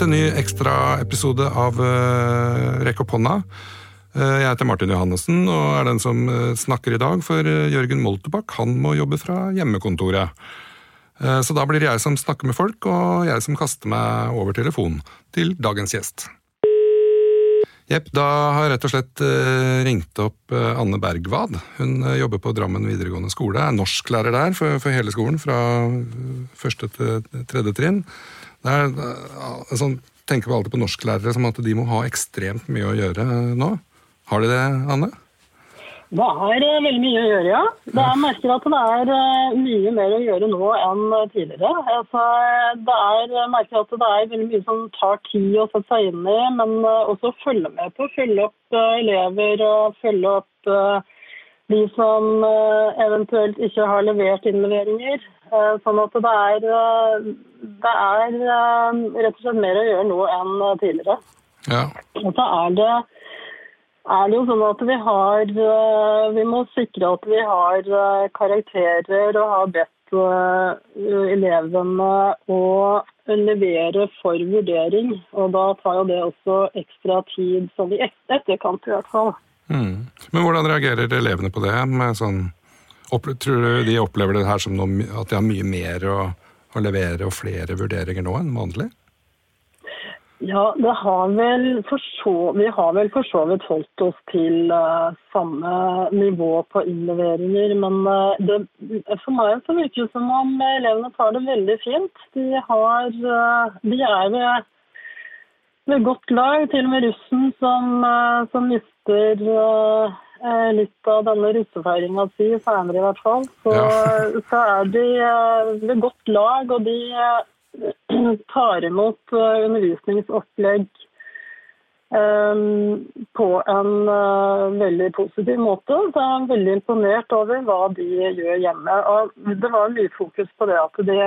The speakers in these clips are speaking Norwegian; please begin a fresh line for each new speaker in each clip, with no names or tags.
til en ny ekstraepisode av uh, Rekk opp hånda. Uh, jeg heter Martin Johannessen og er den som uh, snakker i dag, for Jørgen Moltebakk han må jobbe fra hjemmekontoret. Så da blir det jeg som snakker med folk, og jeg som kaster meg over telefonen til dagens gjest. Jepp, da har jeg rett og slett ringt opp Anne Bergvad. Hun jobber på Drammen videregående skole, er norsklærer der for, for hele skolen, fra første til tredje trinn. Det er, sånn, tenker vi alltid på norsklærere som at de må ha ekstremt mye å gjøre nå. Har de det, Anne?
Det er eh, veldig mye å gjøre, ja. Det er merker at det er eh, mye mer å gjøre nå enn tidligere. Altså, det er merker at det er veldig mye som tar tid å sette seg inn i, men eh, også følge med på. Følge opp elever og følge opp de som eventuelt ikke har levert innleveringer. Sånn at det er, det er rett og slett mer å gjøre nå enn tidligere.
Ja.
Og så er det, er det jo sånn at vi har Vi må sikre at vi har karakterer og har bedt elevene å levere for vurdering. Og da tar jo det også ekstra tid, sånn i etterkant i hvert fall.
Mm. Men hvordan reagerer elevene på det? sånn Tror du de opplever det her som noe, at de har mye mer å, å, levere og flere vurderinger nå enn vanlig?
Ja, det har så, vi har vel for så vidt holdt oss til uh, samme nivå på innleveringer. Men uh, det, for meg så virker det som om elevene tar det veldig fint. De, har, uh, de er ved, ved, godt lag. Til og med russen som, som mister litt av denne russefeiringa si, senere i hvert fall, så, ja. så er de ved godt lag, og de tar imot undervisningsopplegg um, på en uh, veldig positiv måte. Så jeg er veldig imponert over hva de gjør hjemme. Og det var mye fokus på det at de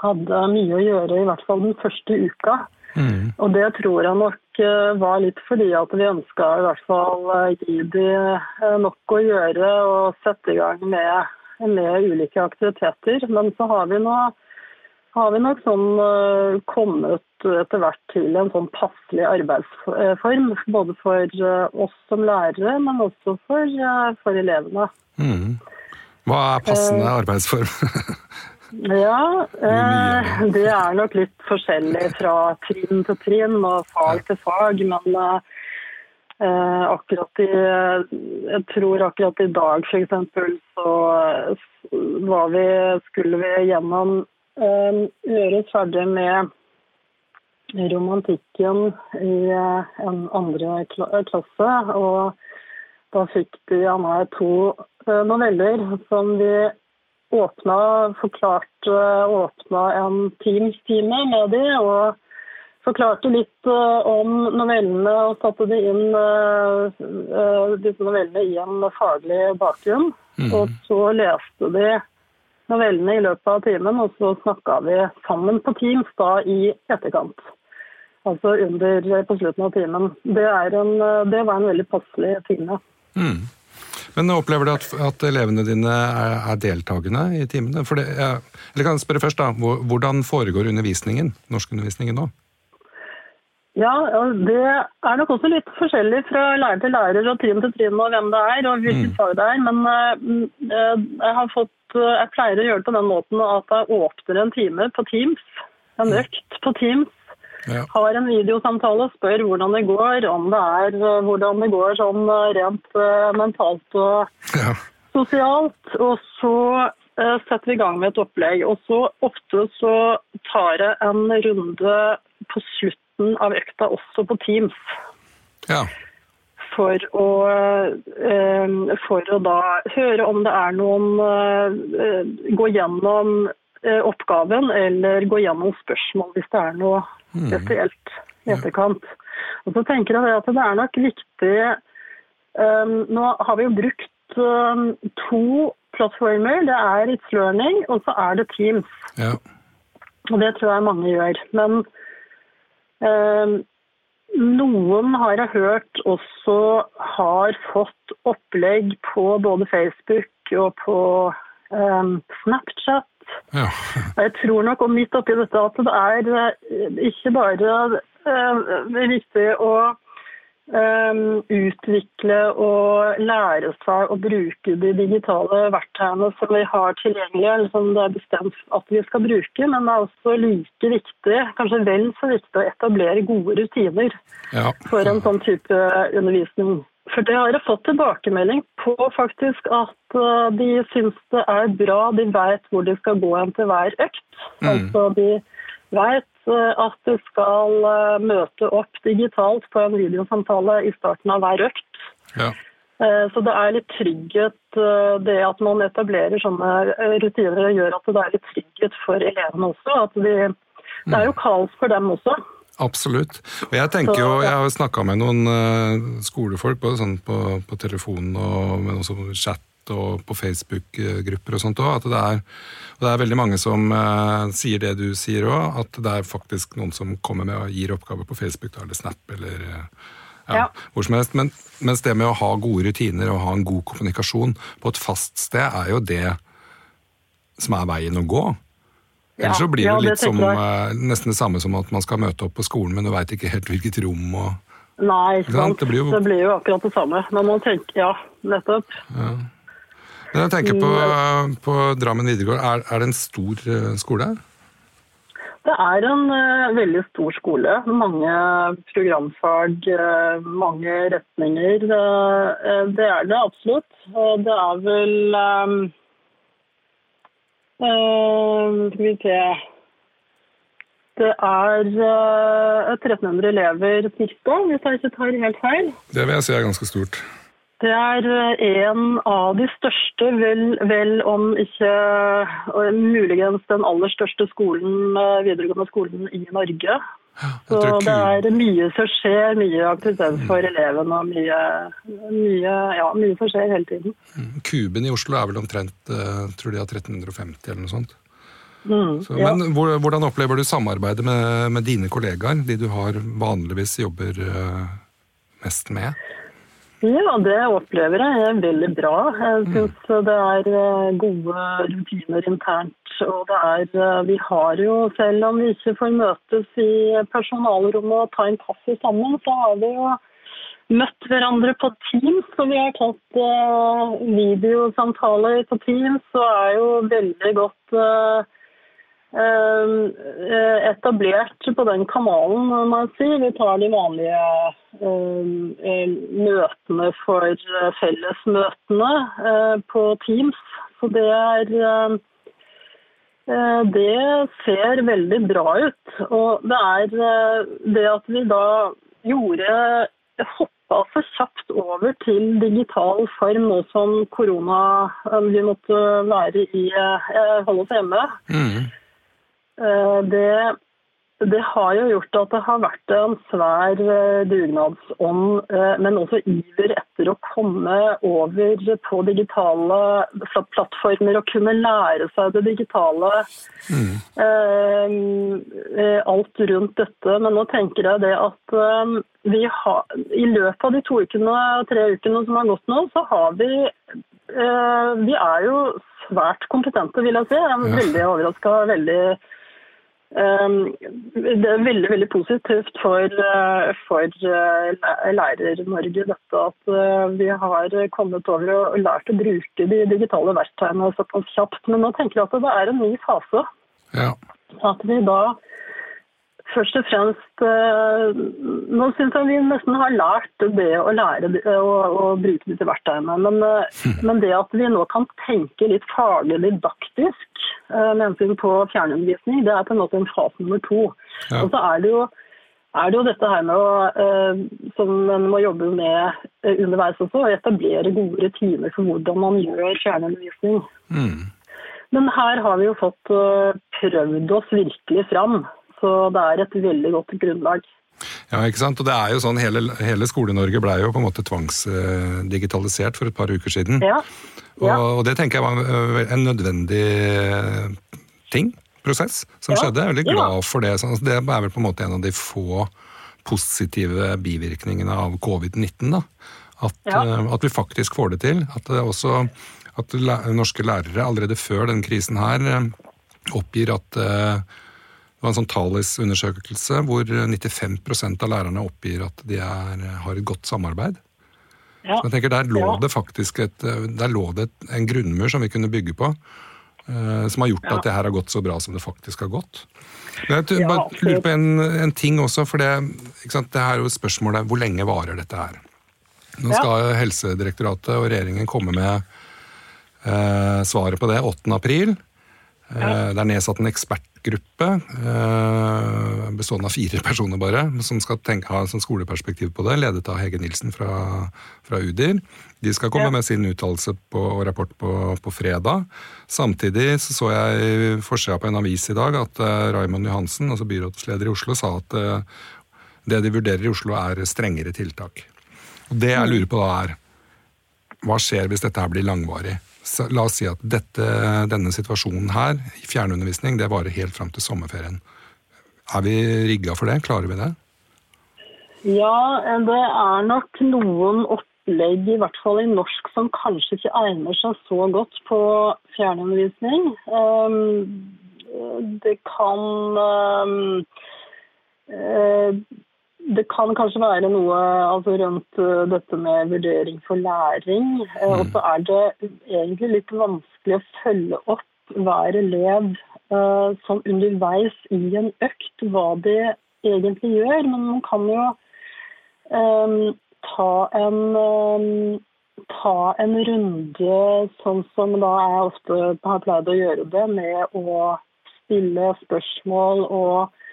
hadde mye å gjøre, i hvert fall den første uka. Mm. Og det tror jeg nok eh, var litt fordi at vi ønska i hvert fall eh, gi de eh, nok å gjøre og sette i gang med, med ulike aktiviteter. Men så har vi, nå, har vi nok sånn kommet etter hvert til en sånn passelig arbeidsform. Både for oss som lærere, men også for, for elevene.
Mm. Hva er passende arbeidsform?
Ja, eh, det er nok litt forskjellig fra trinn til trinn og fag til fag. Men eh, akkurat i Jeg tror akkurat i dag f.eks. så var vi, skulle vi gjennom eh, gjøre ferdig med romantikken i eh, en andre klasse. Og da fikk de Anna to eh, noveller som vi åpna, forklart, åpna en Teams-time med de, og forklarte litt om novellene og satte de inn disse novellene i en faglig bakgrunn. Mm. Og så leste de novellene i løpet av timen, og så snakka vi sammen på Teams da i etterkant. Altså under, på slutten av timen. Det, en, det var en veldig passelig time.
Mm. Men opplever du at, at elevene dine er, er, deltakende i timene? Det, eller kan jeg spørre først da, Hvordan foregår undervisningen, norskundervisningen nå?
Ja, Det er nok også litt forskjellig fra lærer til lærer og trinn til trinn og hvem det er og hvilket mm. fag det er. Men uh, jeg, har fått, uh, jeg pleier å gjøre det på den måten at jeg åpner en time på Teams. En mm. økt på Teams ja. Har en videosamtale, spør hvordan det går, om det er eh, hvordan det går sånn eh, rent mentalt og ja. sosialt. Og så setter vi i gang med et opplegg. Og så ofte så tar jeg en runde på slutten av økta også på Teams.
Ja.
For å, uh, for å da høre om det er noen Gå gjennom oppgaven eller gå gjennom spørsmål hvis det er noe Mm. spesielt i etterkant. Og så tenker jeg at det er nok viktig Nå har vi jo brukt to plattformer. Det er It's Learning, og så er det Teams.
Ja.
Og det tror jeg mange gjør. Men noen har jeg hørt også har fått opplegg på både Facebook og på um, Snapchat
Ja.
Jeg tror nok og midt oppi dette at det er eh, ikke bare uh, viktig å utvikle og lære seg å bruke de digitale verktøyene som vi har tilgjengelig, eller som det er bestemt at vi skal bruke, men det er også like viktig, kanskje vel så viktig, å etablere gode rutiner
Ja.
for en sånn type undervisning. For det har jeg fått tilbakemelding på faktisk at eh, de syns det er bra, de vet hvor de skal gå hen til hver økt. Altså de vet eh, at du skal eh, møte opp digitalt på en videosamtale i starten av hver økt.
ja.
Eh, Så det er litt trygghet, det at man etablerer sånne rutiner gjør at det er litt trygghet for elevene også. At de, det er jo kaos for dem også.
Absolutt. Og jeg tenker jo, jeg har snakka med noen skolefolk, både sånn på, på telefonen og men også på og på Facebook-grupper og sånt òg, at det er, og det er veldig mange som eh, sier det du sier òg, at det er faktisk noen som kommer med og gir oppgaver på Facebook da, eller Snap eller eh, ja,
Ja.
hvor som helst. Men, mens det med å ha gode rutiner og ha en god kommunikasjon på et fast sted, er jo det som er veien å gå. Ellers
Ja,
så blir det
ja, det
litt som, uh, nesten det samme som at man skal møte opp på skolen, men du veit ikke helt hvilket rom og
Nei,
sant?
sant?
Det blir jo-
det blir jo akkurat det samme. Men man tenker, ja, nettopp.
Men jeg tenker på, på Drammen videregård, er, er det en stor skole skole?
Det er en uh, veldig stor skole. Mange programfag, uh, mange retninger. Uh, det er det absolutt. Og det er vel eh, eh, Skal vi se Det er eh, 1300 elever ca., hvis jeg ikke tar helt feil.
Det vil jeg si er ganske stort.
Det er eh, en av de største, vel, vel om ikke muligens den aller største skolen, eh, videregående skolen i Norge. Så det er mye som skjer, mye aktivitet for elevene og mye, mye, ja, mye som skjer hele tiden.
Kuben i Oslo er vel omtrent eh, tror de har 1350 eller noe sånt.
Mm,
Så,
ja.
Men hvor, hvordan opplever du samarbeidet med, med dine kollegaer, de du har vanligvis jobber eh, mest med?
Ja, det opplever jeg er veldig bra. Jeg syns det er eh, gode rutiner internt. Og det er eh, Vi har jo, selv om vi ikke får møtes i personalrommet og ta en kaffe sammen, så har vi jo møtt hverandre på Teams. Og vi har tatt eh, videosamtaler på Teams og er jo veldig godt eh, etablert på den kanalen, må jeg si. Vi tar de vanlige eh, eh, møtene for eh, fellesmøtene eh, på Teams. Så det er eh, eh, Det ser veldig bra ut. Og det er eh, det at vi da gjorde hoppa så kjapt over til digital form nå som korona eh, Vi måtte være i eh, holde oss hjemme.
Mm.
Eh, Det, det har jo gjort at det har vært en svær eh, dugnadsånd, eh, men også iver etter å komme over på digitale plattformer og kunne lære seg det digitale. eh, Alt rundt dette. Men nå tenker jeg det at vi har, i løpet av de to ukene, tre ukene som har gått nå, så har vi Vi er jo svært kompetente, vil jeg si. Jeg er veldig overraska. Veldig det er veldig veldig positivt for, uh, for uh, Lærer-Norge dette at uh, vi har kommet over og lært å bruke de digitale verktøyene såpass kjapt. Men nå tenker jeg at det er en ny fase.
Ja.
At vi da først og fremst uh, Nå syns jeg vi nesten har lært det å lære å, å bruke disse verktøyene. Men, uh, men det at vi nå kan tenke litt faglig didaktisk med hensyn på fjernundervisning, det er på en måte en fase nummer to.
Ja.
Og så er det jo er det jo dette her med å, eh, som en må jobbe med eh, underveis også, å etablere gode rutiner for hvordan man gjør fjernundervisning.
Mm.
Men her har vi jo fått eh, prøvd oss virkelig fram, så det er et veldig godt grunnlag.
Ja, ikke sant? Og det er jo sånn, Hele, hele Skole-Norge ble jo på en måte tvangsdigitalisert for et par uker siden.
Ja,
Og,
ja.
og det tenker jeg var en nødvendig øh, ting, prosess, som
Ja,
skjedde. Jeg er veldig glad for det. Så Det er vel på en måte en av de få positive bivirkningene av covid-19. da. At,
Ja.
øh, at vi faktisk får det til. At det også at norske lærere allerede før den krisen her øh, oppgir at det var en sånn Talis-undersøkelse hvor 95% av lærerne oppgir at de er, har et godt samarbeid. Ja. Så jeg tenker Der lå det faktisk et, der lå det en grunnmur som vi kunne bygge på. Som har gjort ja. at det her har gått så bra som det faktisk har gått. Men jeg bare lurer på en, en, ting også, for det, det er jo spørsmålet hvor lenge varer dette her? Nå skal Helsedirektoratet og regjeringen komme med eh, svaret på det 8. april. Eh, det er nedsatt en ekspertgruppe eh, bestående av fire personer bare, som skal tenke, ha et skoleperspektiv på det, ledet av Hege Nilsen fra, fra UDIR. De skal komme ja. med sin uttalelse og rapport på, på, fredag. Samtidig så, så jeg forsida på en avis i dag at uh, Raymond Johansen, altså byrådsleder i Oslo, sa at det de vurderer i Oslo, er strengere tiltak. Og Det jeg lurer på da, er hva skjer hvis dette her blir langvarig? La oss si at dette, denne situasjonen her, fjernundervisning, det varer helt fram til sommerferien. Er vi rigga for det? Klarer vi det?
Ja, det er nok noen opplegg, i hvert fall i norsk, som kanskje ikke egner seg så godt på fjernundervisning. Ehm, det kan ehm, eh, det kan kanskje være noe altså, rundt uh, dette med vurdering for læring. Uh, mm. Og så er det egentlig litt vanskelig å følge opp hver elev uh, som underveis i en økt hva de egentlig gjør. Men man kan jo um, ta en um, ta en runde sånn som da jeg ofte har pleid å gjøre det, med å stille spørsmål og Eh,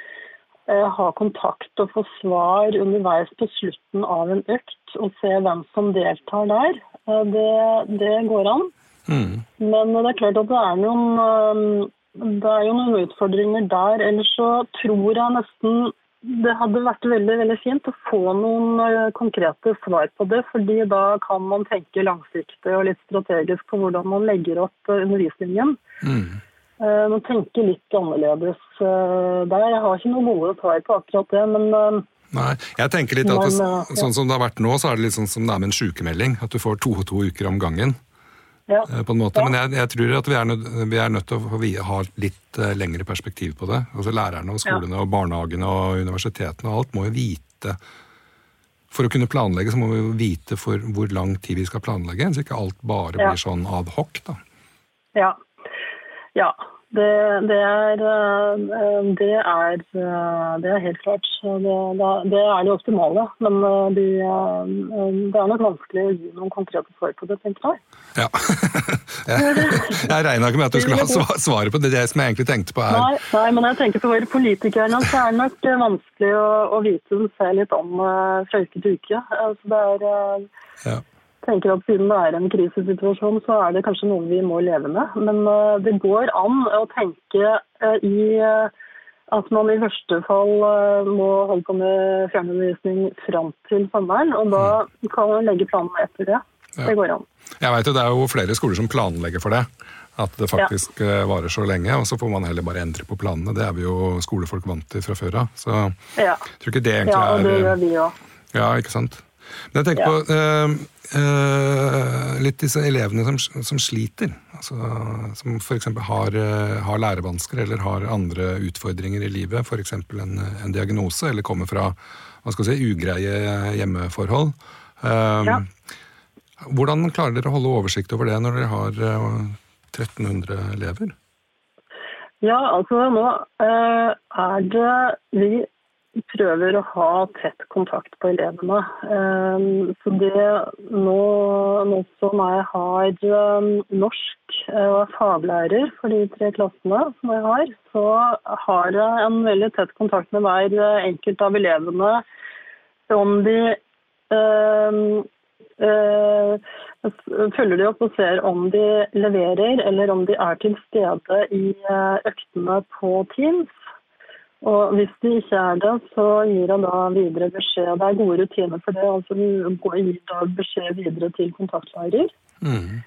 ha kontakt og få svar underveis på slutten av en økt, og se hvem som deltar der. Eh, det, det går an. Mm. Men det er klart at det er noen eh, det er jo noen utfordringer der. Ellers så tror jeg nesten det hadde vært veldig veldig fint å få noen konkrete svar på det. fordi da kan man tenke langsiktig og litt strategisk på hvordan man legger opp undervisningen. Mm. Eh, tenker tenke litt annerledes eh, der. Jeg har ikke noen gode svar på akkurat det, men eh,
Nei, jeg tenker litt at det, Sånn som det har vært nå, så er det litt sånn som det er med en sykemelding. At du får to og to uker om gangen. Ja. på en måte. Ja. Men jeg, jeg, tror at vi er, nødt, vi er, nødt, til å ha litt lengre perspektiv på det. Altså Lærerne og skolene ja. og barnehagene og universitetene og alt må jo vite For å kunne planlegge så må vi jo vite for hvor lang tid vi skal planlegge, så ikke alt bare blir sånn ad hoc. da.
Ja, ja, det, det, er, eh, det, er, eh, det er helt klart. Det, det, er det optimale. Men eh, de, det er nok vanskelig å gi noen konkrete svar på det, tenker jeg.
Ja. jeg jeg regna ikke med at du skulle ha svaret på det, det som jeg egentlig tenkte på. er...
Nei, nei men jeg tenker for politikerne så er det nok vanskelig å, å vite se litt om fra uke til uke. Altså, det er... Ja tenker at Siden det er en krisesituasjon, så er det kanskje noe vi må leve med. Men uh, det går an å tenke uh, i uh, at man i verste fall må holde på med fjernundervisning fram til sommeren. Og da mm. kan man legge planene etter det. Det går an.
Jeg vet jo, Det er jo flere skoler som planlegger for det. At det faktisk ja. varer så lenge. Og så får man heller bare endre på planene. Det er vi jo skolefolk vant til fra før av. Så ja. jeg tror ikke det egentlig er Ja, og det gjør vi òg. Ja, ikke sant. Men jeg tenker på eh, litt disse elevene som, som sliter. Altså, som f.eks. Har, uh, har lærevansker eller har andre utfordringer i livet. F.eks. En, en diagnose, eller kommer fra hva skal si, ugreie hjemmeforhold. Eh, ja. Hvordan klarer dere å holde oversikt over det når dere har 1300 elever?
Ja, altså nå er det vi prøver å ha tett kontakt på elevene. Ehm, så det nå, nå som jeg har ehm, norsk eh, og er faglærer for de tre klassene som jeg har, så har jeg en veldig tett kontakt med hver eh, enkelt av elevene om de øh, øh, følger de opp og ser om de leverer, eller om de er til stede i øktene på Teams. Og hvis de ikke er det, så gir han da videre beskjed. Det er gode rutiner for det. altså Gir da beskjed videre til kontaktlærer. Mm.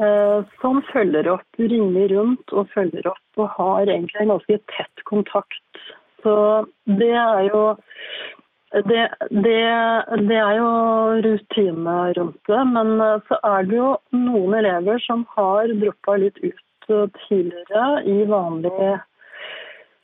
Eh, som følger opp, ringer rundt og følger opp og har egentlig en ganske tett kontakt. Så det er jo det, det, det, er jo rutine rundt det, men eh, så er det jo noen elever som har droppa litt ut eh, tidligere i vanlig,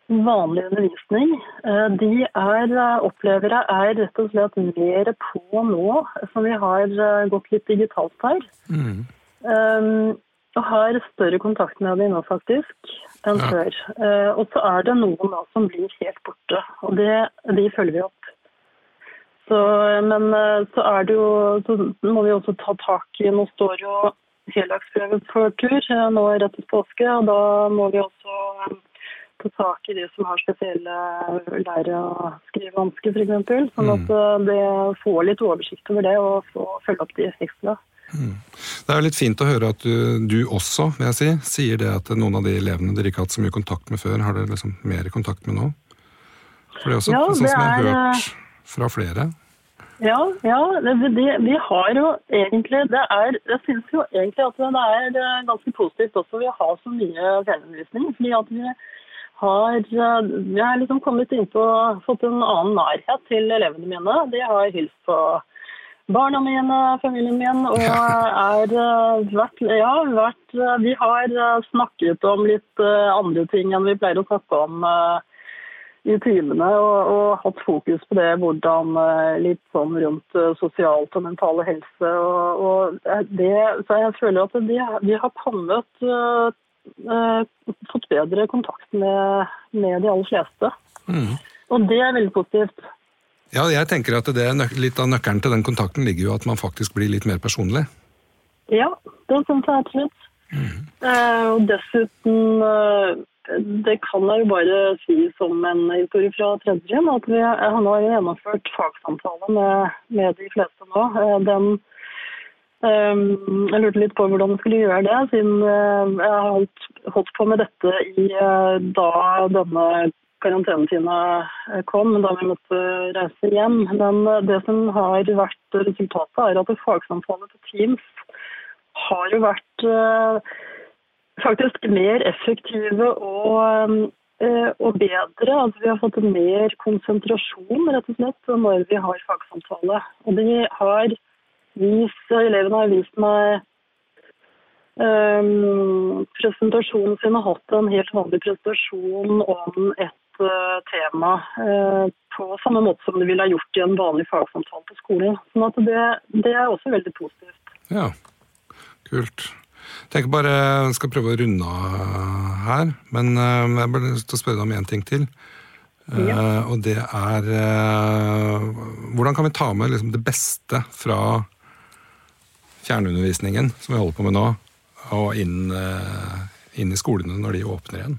vanlig undervisning, eh, de er, opplevere opplever jeg er rett og slett mer på nå, som vi har eh, gått litt digitalt her.
Mm.
Um, og har større kontakt med dem nå, faktisk, enn
Ja.
før. Uh, og så er det noen da som blir helt borte, og det, de følger vi opp. Så, men eh, så er det jo Så må vi også ta tak i Nå står jo heldagsprøven for tur eh, nå rett etter påske, og da må vi også eh, ta tak i de som har spesielle lære- og skrivevansker, f.eks. Sånn at eh, det får litt oversikt over det og få følge opp de ekstra.
Det er jo litt fint å høre at du, du også, vil jeg si, sier det at noen av de elevene dere ikke har hatt så mye kontakt med før, har dere liksom mer kontakt med nå? For det er også
Ja,
sånn som jeg har hørt fra flere.
Ja, ja vi har jo egentlig det er, Jeg syns jo egentlig at det er eh, ganske positivt også vi har så mye fjernundervisning. Fordi at vi har, jeg vi har liksom kommet inn på fått en annen nærhet til elevene mine. De har hilst på barna mine, familien min, og er eh, vært, ja, vært eh, Vi har eh, snakket om litt eh, andre ting enn vi pleier å snakke om. eh, i timene og, og hatt fokus på det, hvordan eh, litt sånn rundt eh, sosialt og mentale helse. Og, og det, så jeg føler at de, vi har kommet eh, eh, Fått bedre kontakt med, med de aller fleste.
Mm.
Og det er veldig positivt.
Ja, jeg tenker at det er litt av nøkkelen til den kontakten ligger jo at man faktisk blir litt mer personlig.
Ja, det syns jeg absolutt. Eh, og dessuten eh, Det kan jeg jo bare si som en historie fra tredje at vi jeg har gjennomført fagsamtale med, med de fleste nå. Eh, den eh, Jeg lurte litt på hvordan jeg skulle gjøre det, siden eh, jeg har holdt, holdt på med dette i eh, da denne karantenetida eh, kom, da vi måtte reise hjem. Men det som har vært resultatet, er at fagsamtale på Teams har jo vært faktisk mer effektive og, og bedre. Altså, vi har fått mer konsentrasjon rett og slett når vi har fagsamtale. Og de har vist, elevene har vist meg um, presentasjonen sin har hatt en helt vanlig presentasjon om et uh, tema uh, på samme måte som de ville ha gjort i en vanlig fagsamtale på skolen. Sånn at det, det er også veldig positivt.
Ja, kult. tenker bare jeg skal prøve å runde av her, men eh, jeg har lyst til å spørre deg om én ting til. Eh, og det er uh, Hvordan kan vi ta med liksom, det beste fra fjernundervisningen som vi holder på med nå, og inn, eh, inn i skolene når de åpner igjen?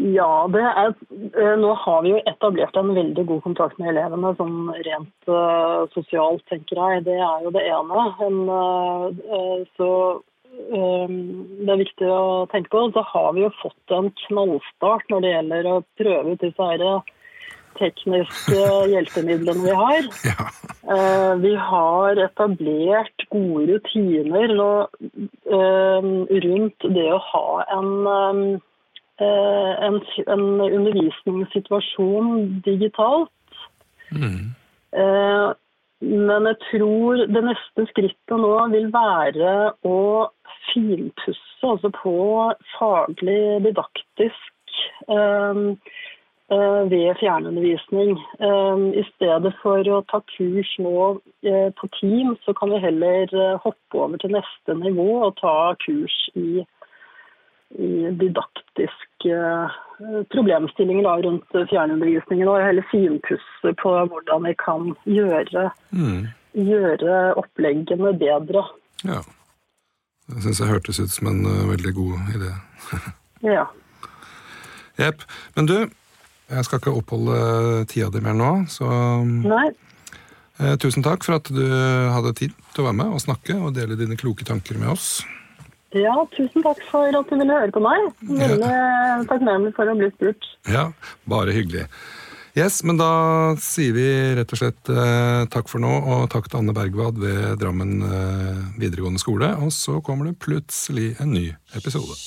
Ja, er, eh, nå har vi jo etablert en veldig god kontakt med elevene, sånn rent uh, sosialt, tenker jeg. Det er jo det ene. En, uh, så um, det er viktig å tenke på. Så har vi jo fått en knallstart når det gjelder å prøve ut disse her tekniske hjelpemidlene vi har.
Ja.
Eh, Vi har etablert gode rutiner eh, rundt det å ha en, eh, en, en undervisningssituasjon digitalt.
Mm.
Men jeg tror det neste skrittet nå vil være å finpusse, altså på faglig didaktisk eh, ved fjernundervisning. Eh, I stedet for å ta kurs nå eh, på Team, så kan vi heller eh, hoppe over til neste nivå og ta kurs i, i didaktiske eh, problemstillinger da, rundt fjernundervisningen. Og heller finpusse på hvordan vi kan gjøre,
Mm.
gjøre oppleggene bedre.
ja. Det syns jeg hørtes ut som en eh, veldig god idé.
Ja.
Jepp. Men du, jeg skal ikke oppholde tida di mer nå, så
Nei,
eh, tusen takk for at du hadde tid til å være med og snakke og dele dine kloke tanker med oss.
ja, tusen takk for at du ville høre på meg. Veldig takknemlig for å bli spurt.
Ja, bare hyggelig. Yes, men da sier vi rett og slett eh, takk for nå, og takk til Anne Bergvad ved Drammen eh, videregående skole. Og så kommer det plutselig en ny episode.